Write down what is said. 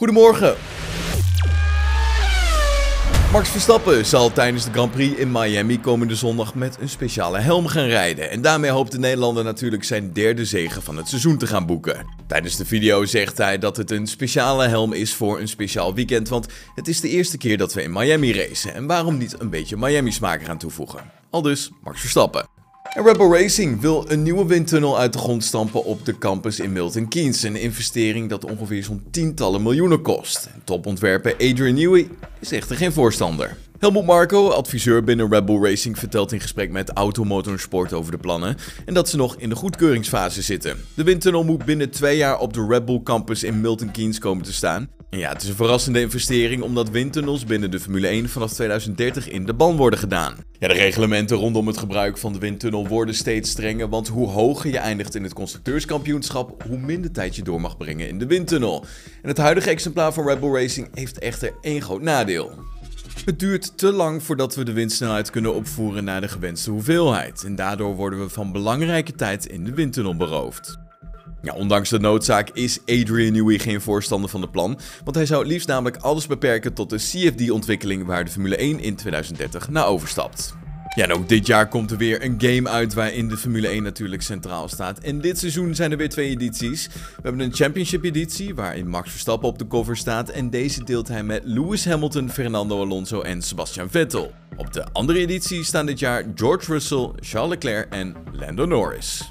Goedemorgen. Max Verstappen zal tijdens de Grand Prix in Miami komende zondag met een speciale helm gaan rijden. En daarmee hoopt de Nederlander natuurlijk zijn derde zege van het seizoen te gaan boeken. Tijdens de video zegt hij dat het een speciale helm is voor een speciaal weekend, want het is de eerste keer dat we in Miami racen. En waarom niet een beetje Miami smaak eraan toevoegen? Al dus Max Verstappen. En Rebel Racing wil een nieuwe windtunnel uit de grond stampen op de campus in Milton Keynes. Een investering dat ongeveer zo'n tientallen miljoenen kost. Topontwerper Adrian Newey is echter geen voorstander. Helmut Marko, adviseur binnen Rebel Racing, vertelt in gesprek met Automotorsport over de plannen en dat ze nog in de goedkeuringsfase zitten. De windtunnel moet binnen twee jaar op de Rebel campus in Milton Keynes komen te staan. Ja, het is een verrassende investering omdat windtunnels binnen de Formule 1 vanaf 2030 in de ban worden gedaan. Ja, de reglementen rondom het gebruik van de windtunnel worden steeds strenger, want hoe hoger je eindigt in het constructeurskampioenschap, hoe minder tijd je door mag brengen in de windtunnel. En het huidige exemplaar van Rebel Racing heeft echter één groot nadeel. Het duurt te lang voordat we de windsnelheid kunnen opvoeren naar de gewenste hoeveelheid. En daardoor worden we van belangrijke tijd in de windtunnel beroofd. Ondanks de noodzaak is Adrian Newey geen voorstander van het plan, want hij zou liefst namelijk alles beperken tot de CFD-ontwikkeling waar de Formule 1 in 2030 naar overstapt. Ja, en ook dit jaar komt er weer een game uit waarin de Formule 1 natuurlijk centraal staat. En dit seizoen zijn er weer twee edities. We hebben een Championship editie waarin Max Verstappen op de cover staat. En deze deelt hij met Lewis Hamilton, Fernando Alonso en Sebastian Vettel. Op de andere editie staan dit jaar George Russell, Charles Leclerc en Lando Norris.